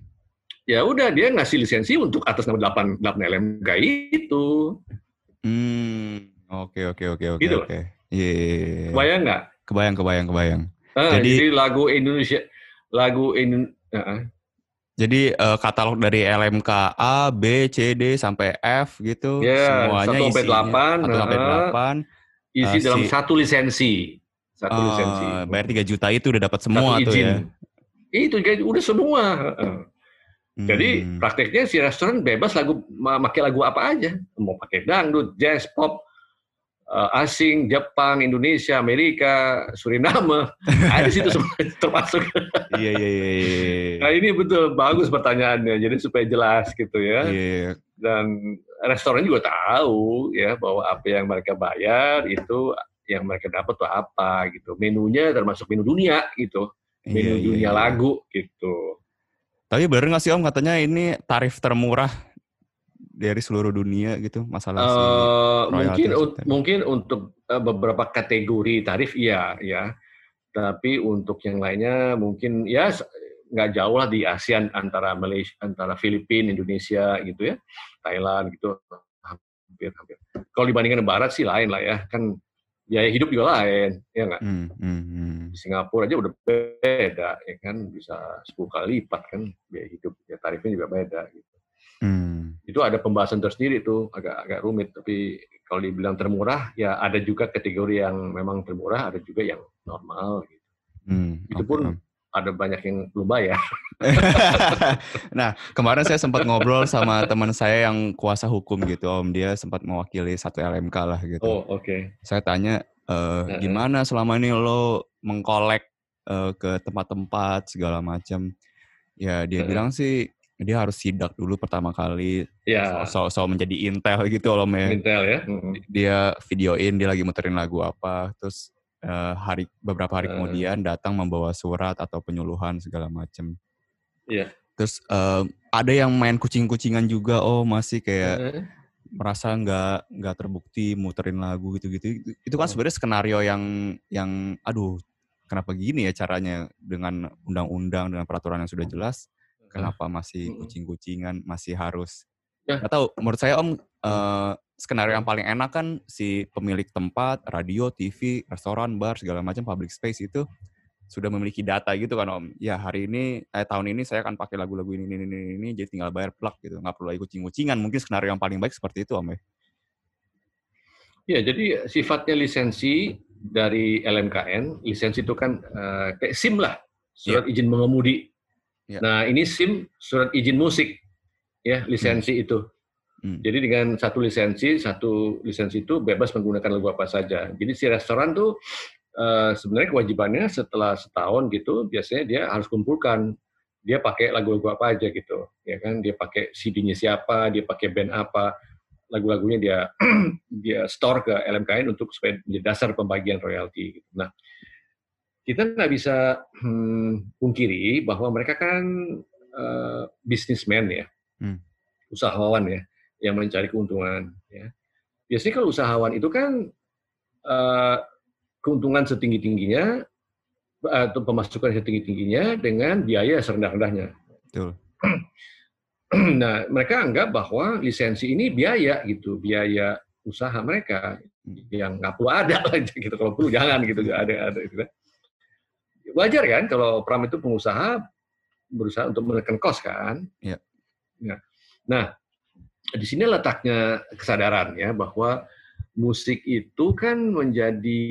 Ya udah dia ngasih lisensi untuk atas nama 8, 8 LMK itu. Hmm. Oke, oke, oke, oke, Gitu. oke. Iya, iya, iya. Bayang nggak? Kebayang, kebayang, kebayang. Ah, Jadi- jadi, lagu Indonesia, lagu Indonesia, Jadi eh, katalog dari LMK A, B, C, D sampai F gitu, Ya, semuanya 1 sampai isinya 8, 1 sampai nah. 8. isi Ah, dalam si- satu lisensi. Satu eh, lisensi. bayar 3 juta itu udah dapat Satu semua tuh izin. ya. Itu jadi udah semua. Heeh. Jadi Hmm. prakteknya si restoran bebas lagu pakai lagu apa aja. Mau pakai dangdut, jazz, pop, eh, asing, Jepang, Indonesia, Amerika, Suriname, ada di situ termasuk. Iya, iya, iya, iya. Nah ini betul bagus pertanyaannya, jadi supaya jelas gitu ya. Iya, Dan restoran juga tahu ya bahwa apa yang mereka bayar itu yang mereka dapat tuh apa gitu. Menunya termasuk menu dunia gitu, iya, menu iya, dunia iya. lagu gitu. Tapi bener nggak sih Om katanya ini tarif termurah dari seluruh dunia gitu masalah si Eh, mungkin dan un- sebagainya. mungkin untuk eh, beberapa kategori tarif iya ya tapi untuk yang lainnya mungkin ya nggak jauh lah di ASEAN antara Malaysia antara Filipina Indonesia gitu ya Thailand gitu hampir hampir. Kalau dibandingkan Barat sih lain lah ya kan biaya hidup juga lain ya nggak? Hmm, hmm, hmm. di Singapura aja udah beda ya kan? Bisa 10 kali lipat kan biaya hidup ya tarifnya juga beda gitu Hmm. itu ada pembahasan tersendiri tuh agak agak rumit tapi kalau dibilang termurah ya ada juga kategori yang memang termurah ada juga yang normal gitu. Hmm, Itu oke, pun ada banyak yang belum bayar nah, kemarin saya sempat ngobrol sama teman saya yang kuasa hukum gitu, Om. Dia sempat mewakili satu LMK lah gitu. oh oke Saya tanya, eh, Heeh. gimana selama ini lo mengkolek eh, ke tempat-tempat segala macam? Ya dia bilang sih dia harus sidak dulu pertama kali, ya so, so menjadi intel gitu loh, ya. Intel ya. Dia videoin dia lagi muterin lagu apa, terus eh, hari beberapa hari Heeh. kemudian datang membawa surat atau penyuluhan segala macam. Iya. Terus eh, ada yang main kucing-kucingan juga, oh masih kayak Heeh. merasa nggak nggak terbukti muterin lagu gitu-gitu. Itu, kan Oh. sebenarnya skenario yang yang aduh kenapa gini ya caranya dengan undang-undang dengan peraturan yang sudah jelas, kenapa masih kucing-kucingan masih harus Ya. nggak tahu. Menurut saya om eh, skenario yang paling enak kan si pemilik tempat, radio, TV, restoran, bar segala macam public space itu sudah memiliki data gitu kan om. Ya hari ini eh, tahun ini saya akan pakai lagu-lagu ini ini ini ini jadi tinggal bayar plug gitu. Nggak perlu lagi kucing-kucingan. Mungkin skenario yang paling baik seperti itu om ya. Ya, jadi sifatnya lisensi dari LMKN, lisensi itu kan eh, kayak SIM lah, surat izin mengemudi. Ya. Nah, ini SIM surat izin musik, ya lisensi itu. Hmm. Jadi dengan satu lisensi, satu lisensi itu bebas menggunakan lagu apa saja. Jadi si restoran tuh eh, sebenarnya kewajibannya setelah setahun gitu, biasanya dia harus kumpulkan dia pakai lagu-lagu apa aja gitu, ya kan? Dia pakai CD-nya siapa, dia pakai band apa, lagu-lagunya dia dia store ke LMKN untuk supaya menjadi dasar pembagian royalti. Gitu. Nah, kita nggak bisa hmm, pungkiri bahwa mereka kan eh, businessman ya, Hmm. usahawan ya, yang mencari keuntungan. Ya. Biasanya kalau usahawan itu kan eh, keuntungan setinggi tingginya atau pemasukan setinggi tingginya dengan biaya serendah rendahnya. Betul. Nah, mereka anggap bahwa lisensi ini biaya gitu, biaya usaha mereka yang nggak perlu ada aja gitu. Kalau perlu jangan gitu, nggak ada ada gitu kan. Wajar kan kalau Pram itu pengusaha berusaha untuk menekan kos kan. Iya. Ya. Nah, di sini letaknya kesadaran ya bahwa musik itu kan menjadi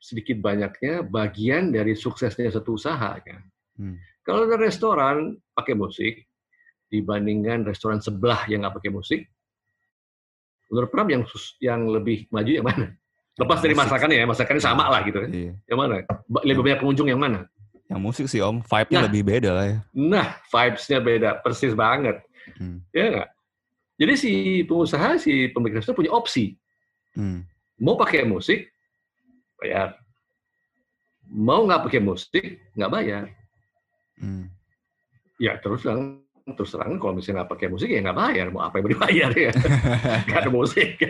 sedikit banyaknya bagian dari suksesnya satu usaha kan. Hmm. Kalau ada restoran pakai musik dibandingkan restoran sebelah yang nggak pakai musik, menurut Pram yang yang lebih maju yang mana? Lepas dari masakannya ya, masakannya sama lah gitu kan. Iya. Yang mana? Lebih banyak pengunjung yang mana? Yang musik sih Om, vibe-nya nah, lebih beda lah ya. Nah, vibes-nya beda, persis banget. Hmm. Ya nggak? Jadi si pengusaha, si pemilik restoran punya opsi. Hmm. Mau pakai musik, bayar. Mau nggak pakai musik, nggak bayar. Hmm. Ya terus terang, terus terang kalau misalnya nggak pakai musik ya nggak bayar. Mau apa yang mau dibayar ya? Gak ada musik.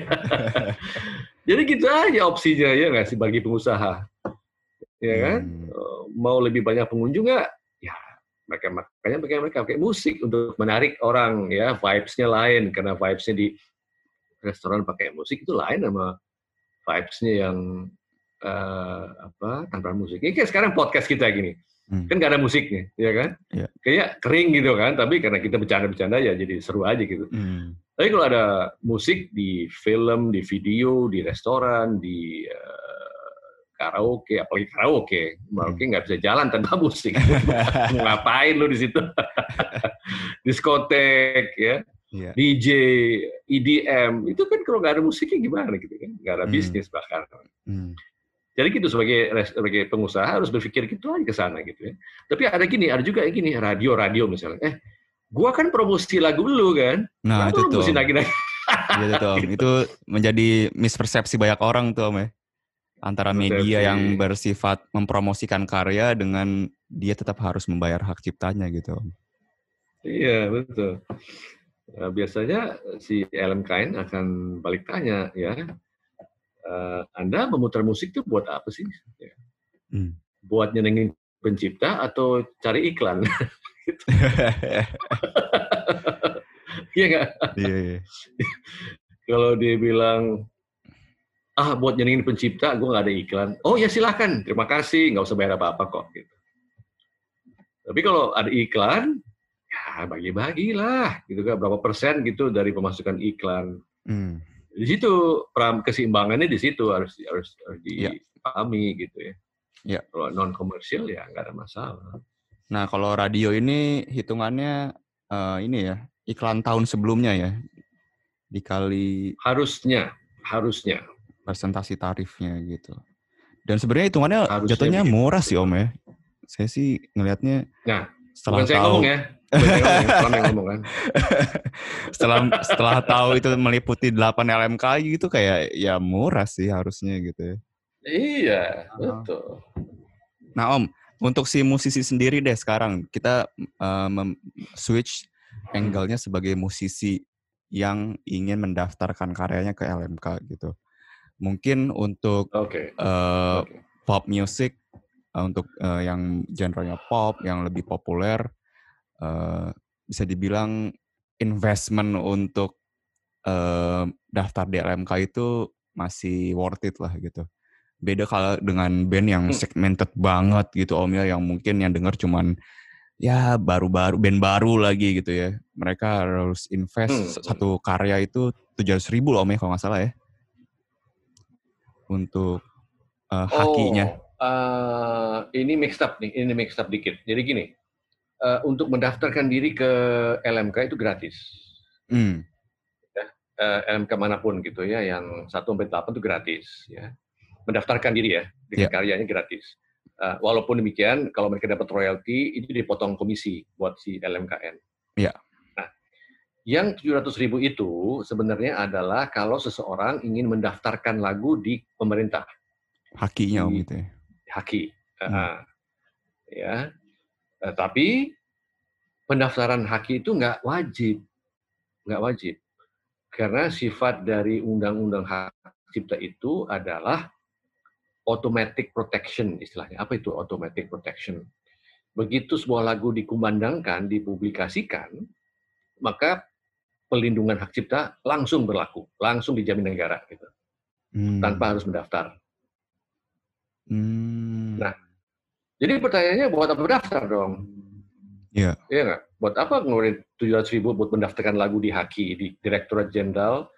Jadi gitu aja opsinya ya nggak sih bagi pengusaha, ya kan? Hmm. Mau lebih banyak pengunjung nggak? Ya mereka makanya mereka mereka pakai musik untuk menarik orang ya vibes-nya lain karena vibes-nya di restoran pakai musik itu lain sama vibes-nya yang uh, apa tanpa musik. Ini kayak sekarang podcast kita gini. Hmm. Kan gak ada musiknya, ya kan? Yeah. Kayak kering gitu kan, tapi karena kita bercanda-bercanda ya jadi seru aja gitu. Hmm. Tapi kalau ada musik di film, di video, di restoran, di uh, karaoke, apalagi karaoke, karaoke hmm. nggak bisa jalan tanpa musik. Ngapain lu di situ? Diskotek, ya, yeah. DJ, EDM, itu kan kalau nggak ada musiknya gimana gitu kan? Nggak ada hmm. bisnis bahkan. Hmm. Jadi gitu sebagai sebagai pengusaha harus berpikir gitu aja ke sana gitu ya. Tapi ada gini, ada juga gini radio-radio misalnya. Eh, gua kan promosi lagu lu kan. Nah, itu tuh. Lagi -lagi. Iya itu Om. Itu menjadi mispersepsi banyak orang tuh Om ya. Antara media yang bersifat mempromosikan karya dengan dia tetap harus membayar hak ciptanya gitu Om. Iya, betul. Nah, biasanya si LMKN akan balik tanya ya, uh, Anda memutar musik itu buat apa sih? Ya. Hmm. Buat nyenengin pencipta atau cari iklan? Iya nggak? Iya. iya. Kalau dia bilang ah buat nyenengin pencipta, gue nggak ada iklan. Oh ya silahkan, terima kasih, nggak usah bayar apa-apa kok. Gitu. Tapi kalau ada iklan, ya bagi-bagilah, gitu kan berapa persen gitu dari pemasukan iklan. Hmm di situ peran keseimbangannya di situ harus harus, harus iya. dipahami ya. gitu ya. Ya. Kalau non komersial ya nggak ada masalah. Nah kalau radio ini hitungannya uh, ini ya iklan tahun sebelumnya ya dikali harusnya harusnya presentasi tarifnya gitu. Dan sebenarnya hitungannya harusnya jatuhnya begitu. murah sih om ya. Saya sih ngelihatnya. Nah, setelah tahu, ngomong ya kan. setelah setelah tahu itu meliputi 8 LMK gitu kayak ya murah sih harusnya gitu ya. Iya, betul. Nah, Om, untuk si musisi sendiri deh sekarang kita uh, switch angle-nya sebagai musisi yang ingin mendaftarkan karyanya ke LMK gitu. Mungkin untuk okay. Uh, okay. pop music uh, untuk uh, yang genrenya pop yang lebih populer uh, bisa dibilang investment untuk uh, daftar di LMK itu masih worth it lah gitu. Beda kalau dengan band yang hmm. segmented banget gitu Om ya, yang mungkin yang denger cuman ya baru-baru band baru lagi gitu ya. Mereka harus invest hmm. satu karya itu tujuh ratus ribu loh Om ya kalau nggak salah ya. Untuk uh, hakinya. Oh, uh, ini mixed up nih, ini mixed up dikit. Jadi gini, uh, untuk mendaftarkan diri ke LMK itu gratis. Hmm. Ya, uh, eh, LMK mana pun gitu ya, yang 1 sampai 8 itu gratis ya. Mendaftarkan diri ya, dengan yeah. karyanya gratis. Uh, walaupun demikian, kalau mereka dapat royalti, itu dipotong komisi buat si LMKN. Iya. Yeah. Nah, yang 700 ribu itu sebenarnya adalah kalau seseorang ingin mendaftarkan lagu di pemerintah. Hakinya, di, gitu ya? Haki. Hmm. Ya, Eh, tapi pendaftaran haki itu nggak wajib, nggak wajib, karena sifat dari undang-undang hak cipta itu adalah automatic protection istilahnya. Apa itu automatic protection? Begitu sebuah lagu dikumandangkan, dipublikasikan, maka pelindungan hak cipta langsung berlaku, langsung dijamin negara gitu, hmm. tanpa harus mendaftar. Hmm. Nah, jadi pertanyaannya buat apa daftar dong? Iya. Iya nggak? Buat apa ngeluarin 700 ribu buat mendaftarkan lagu di HAKI, di Direktorat Jenderal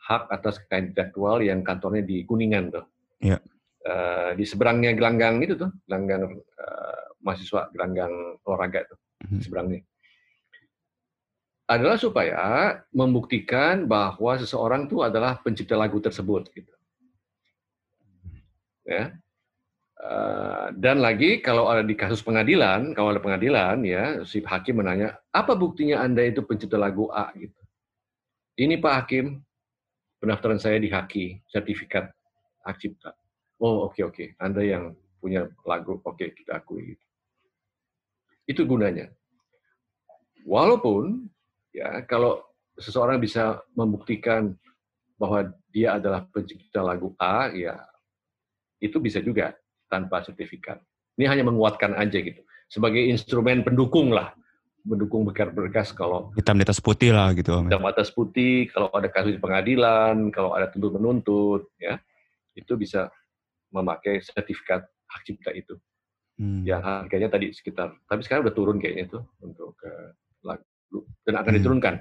Hak Atas Kekayaan Intelektual yang kantornya di Kuningan tuh. Iya. Eh, di seberangnya gelanggang itu tuh, gelanggang eh, mahasiswa, gelanggang olahraga tuh, Mhm. seberangnya. Adalah supaya membuktikan bahwa seseorang tuh adalah pencipta lagu tersebut gitu. Ya. Eh, dan lagi kalau ada di kasus pengadilan, kalau ada pengadilan ya, si hakim menanya, apa buktinya Anda itu pencipta lagu A gitu. Ini Pak Hakim, pendaftaran saya di HAKI, sertifikat hak cipta. Oh oke oke, Anda yang punya lagu, oke kita akui. Gitu. Itu gunanya. Walaupun ya kalau seseorang bisa membuktikan bahwa dia adalah pencipta lagu A, ya itu bisa juga tanpa sertifikat. Ini hanya menguatkan aja gitu. Sebagai instrumen pendukung lah. Mendukung berkas-berkas kalau Hitam di atas putih lah gitu hitam atas putih, kalau ada kasus di pengadilan, kalau ada tuntut menuntut, ya itu bisa memakai sertifikat hak cipta itu. Hmm. Yang harganya tadi sekitar, tapi sekarang udah turun kayaknya itu untuk eh, lagu dan akan Hmm. diturunkan,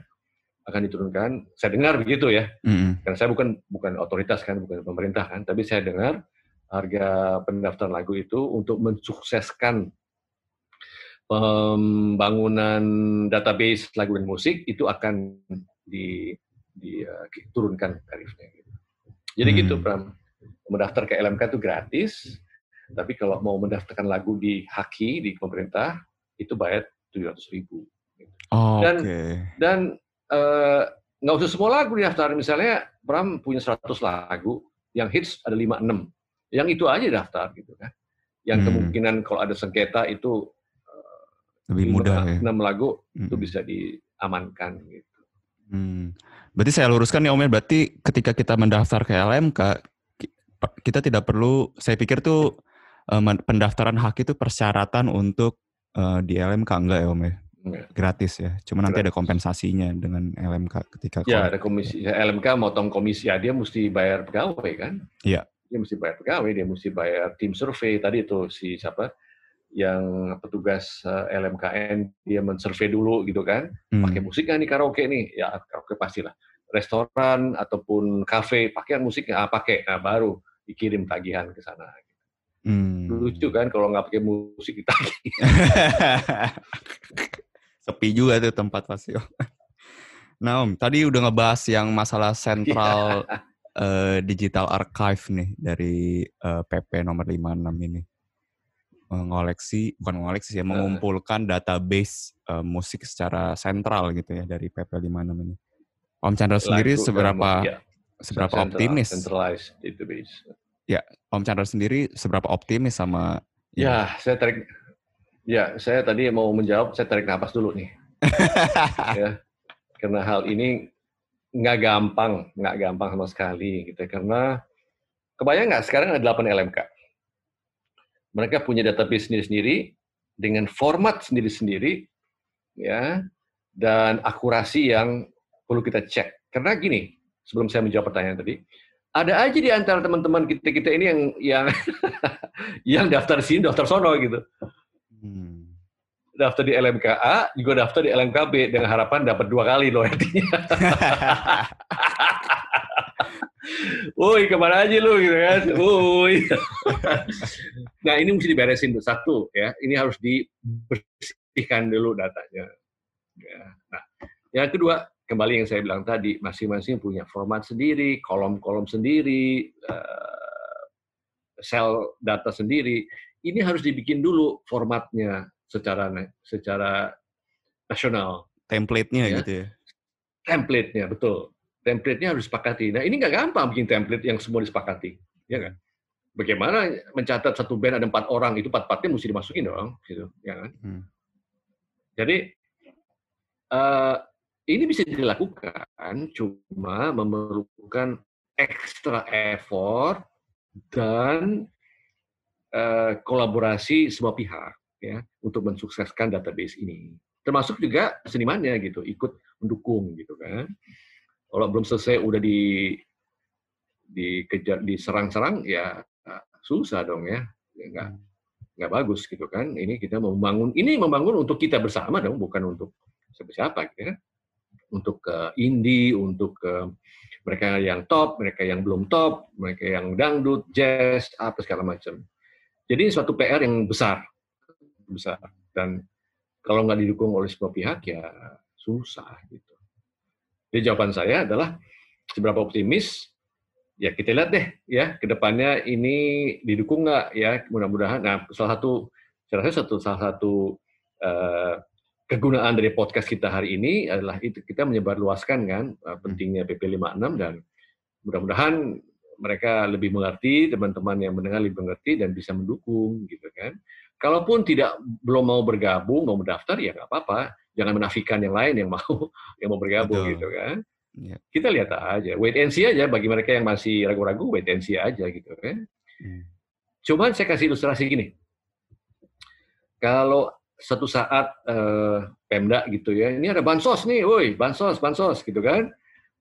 akan diturunkan. Saya dengar begitu ya, Mm-mm. karena saya bukan bukan otoritas kan, bukan pemerintah kan, tapi saya dengar harga pendaftaran lagu itu untuk mensukseskan pembangunan database lagu dan musik itu akan di diturunkan tarifnya. gitu. Jadi Hmm. gitu, Pram. Mendaftar ke LMK itu gratis, tapi kalau mau mendaftarkan lagu di Haki di pemerintah itu bayar 700 ribu. Oh, Dan- Oke. Dan eh, nggak usah semua lagu didaftar. Misalnya Pram punya 100 lagu, yang hits ada 5-6. Yang itu aja daftar gitu kan. Yang Hmm. kemungkinan kalau ada sengketa itu Lebih mudah ya. 6 lagu itu Mm-mm. bisa diamankan gitu. Hmm. Berarti saya luruskan nih Om ya, berarti ketika kita mendaftar ke LMK, ki- kita tidak perlu, saya pikir tuh eh, pendaftaran hak itu persyaratan untuk eh, di LMK enggak ya Om ya? Gratis ya. Cuma nanti ada kompensasinya dengan LMK ketika Ya ada komisi ya, LMK motong komisi ya dia mesti bayar pegawai kan? Iya. Dia mesti bayar pegawai, dia mesti bayar tim survei tadi itu si siapa yang petugas eh, LMKN dia mensurvei dulu gitu kan. Hmm. pakai musik nggak nih karaoke nih? Ya karaoke pastilah. Restoran ataupun kafe pakai musik nggak? Ah, pakai. Nah baru dikirim tagihan ke sana. Hmm. Lucu kan kalau nggak pakai musik ditagih. Sepi juga tuh tempat pasti. Nah Om, tadi udah ngebahas yang masalah sentral eh, digital archive nih dari eh, PP nomor 56 ini. Mengoleksi, bukan mengoleksi sih, ya, mengumpulkan database eh, musik secara sentral gitu ya dari PP 56 ini. Om Chandra sendiri seberapa ya, seberapa central- optimis? Centralized database. Om Chandra sendiri seberapa optimis sama Ya, saya tarik. Ya, saya tadi mau menjawab, saya tarik nafas dulu nih. ya, karena hal ini nggak gampang, nggak gampang sama sekali gitu. Karena kebayang nggak sekarang ada 8 LMK. Mereka punya database sendiri-sendiri dengan format sendiri-sendiri, ya, dan akurasi yang perlu kita cek. Karena gini, sebelum saya menjawab pertanyaan tadi, ada aja di antara teman-teman kita kita ini yang yang yang daftar sini, daftar sono gitu. Hmm. Daftar di LMKA, juga daftar di LMKB dengan harapan dapat dua kali loh artinya. Woi, ke mana aja lu gitu kan? Woi. nah, ini mesti diberesin tuh satu ya. Ini harus dibersihkan dulu datanya. Ya. Nah, yang kedua, kembali yang saya bilang tadi, masing-masing punya format sendiri, kolom-kolom sendiri, eh, sel data sendiri. Ini harus dibikin dulu formatnya secara secara nasional Template-nya Ya. gitu ya. template-nya betul template-nya harus disepakati nah ini nggak gampang bikin template yang semua disepakati ya kan bagaimana mencatat satu band ada empat orang itu empat empatnya mesti dimasukin dong gitu ya kan Hmm. jadi eh, ini bisa dilakukan cuma memerlukan extra effort dan eh, kolaborasi semua pihak ya untuk mensukseskan database ini termasuk juga senimannya gitu ikut mendukung gitu kan kalau belum selesai udah di dikejar diserang-serang ya susah dong ya Ya, nggak nggak bagus gitu kan. Ini kita membangun, ini membangun untuk kita bersama dong, bukan untuk siapa-siapa gitu ya. Untuk ke indie, untuk ke mereka yang top, mereka yang belum top, mereka yang dangdut, jazz, apa segala macam. Jadi suatu PR yang besar, besar. Dan kalau nggak didukung oleh semua pihak ya susah gitu. Jadi jawaban saya adalah seberapa optimis ya kita lihat deh ya ke depannya ini didukung nggak ya mudah-mudahan. Nah salah satu saya rasa satu salah satu uh, kegunaan dari podcast kita hari ini adalah itu kita menyebarluaskan kan uh, pentingnya PP 56 dan mudah-mudahan mereka lebih mengerti, teman-teman yang mendengar lebih mengerti dan bisa mendukung gitu kan. Kalaupun tidak belum mau bergabung, mau mendaftar ya nggak apa-apa. Jangan menafikan yang lain yang mau yang mau bergabung Betul. gitu kan. Ya. Kita lihat aja, wait and see aja bagi mereka yang masih ragu-ragu, wait and see aja gitu kan. Hmm. Cuman saya kasih ilustrasi gini. Kalau satu saat uh, Pemda gitu ya, ini ada bansos nih, woi bansos, bansos gitu kan,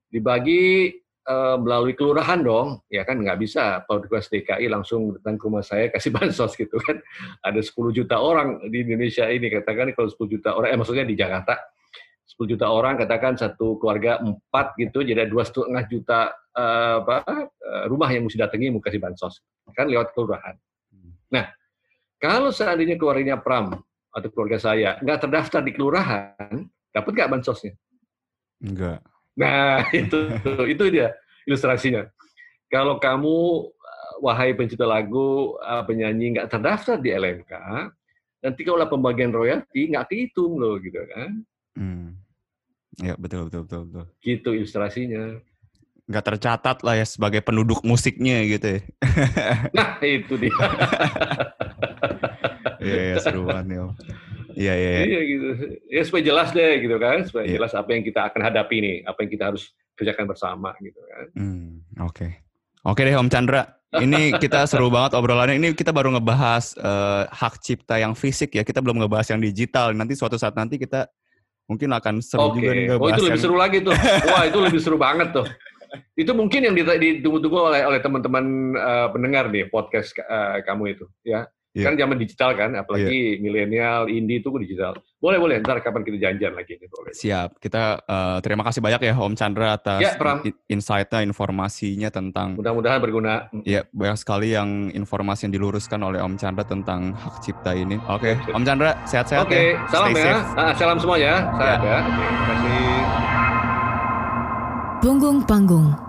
dibagi uh, melalui kelurahan dong, ya kan nggak bisa petugas DKI langsung datang ke rumah saya kasih bansos gitu kan, ada 10 juta orang di Indonesia ini katakan kalau 10 juta orang, eh maksudnya di Jakarta 10 juta orang katakan satu keluarga empat gitu, jadi dua setengah juta uh, apa, uh, rumah yang mesti datangi mau kasih bansos kan lewat kelurahan. Nah kalau seandainya keluarganya Pram atau keluarga saya nggak terdaftar di kelurahan, dapat nggak bansosnya? Enggak. Nah, itu itu dia ilustrasinya. Kalau kamu eh, wahai pencipta lagu, eh, penyanyi nggak terdaftar di LMK, nanti kalau pembagian royalti nggak kehitung loh gitu kan. Hmm. Ya betul betul betul betul. Gitu ilustrasinya. Nggak tercatat lah ya sebagai penduduk musiknya gitu ya. nah itu dia. Iya, ya, seru banget nih Om. Iya, iya, iya. Iya gitu. Ya supaya jelas deh gitu kan, supaya yeah. jelas apa yang kita akan hadapi nih, apa yang kita harus kerjakan bersama gitu kan. Hmm, oke. Okay. Oke deh Om Chandra, ini kita seru banget obrolannya. Ini kita baru ngebahas uh, hak cipta yang fisik ya. Kita belum ngebahas yang digital. Nanti suatu saat nanti kita mungkin akan seru okay. juga nih ngebahas. Oh itu lebih yang... seru lagi tuh. Wah itu lebih seru banget tuh. Itu mungkin yang ditunggu-tunggu oleh oleh teman-teman uh, pendengar nih podcast uh, kamu itu ya. Yeah. Kan zaman digital kan, apalagi yeah. milenial, indie itu digital. Boleh, boleh. Ntar kapan kita janjian lagi. Nih, boleh. Siap. Kita uh, terima kasih banyak ya Om Chandra atas yeah, ya, insight-nya, informasinya tentang... Mudah-mudahan berguna. Ya, banyak sekali yang informasi yang diluruskan oleh Om Chandra tentang hak cipta ini. Oke, okay. Om Chandra, sehat-sehat okay. ya. Oke, salam Stay ya. Ah, salam semua ya. Sehat yeah. ya. Terima kasih. Punggung Panggung